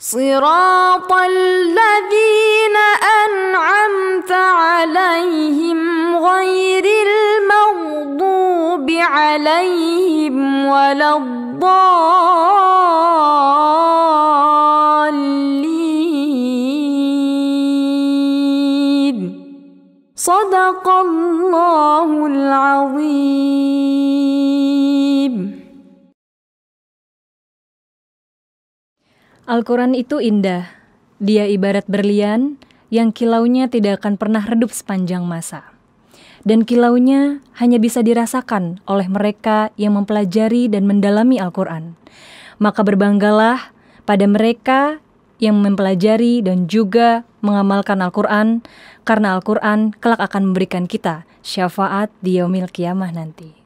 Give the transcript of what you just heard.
صراط الذين أنعمت عليهم غير المغضوب عليهم ولا الضالين. صدق الله العظيم. Al-Quran itu indah. Dia ibarat berlian yang kilaunya tidak akan pernah redup sepanjang masa. Dan kilaunya hanya bisa dirasakan oleh mereka yang mempelajari dan mendalami Al-Quran. Maka berbanggalah pada mereka yang mempelajari dan juga mengamalkan Al-Quran, karena Al-Quran kelak akan memberikan kita syafaat di yaumil kiamah nanti.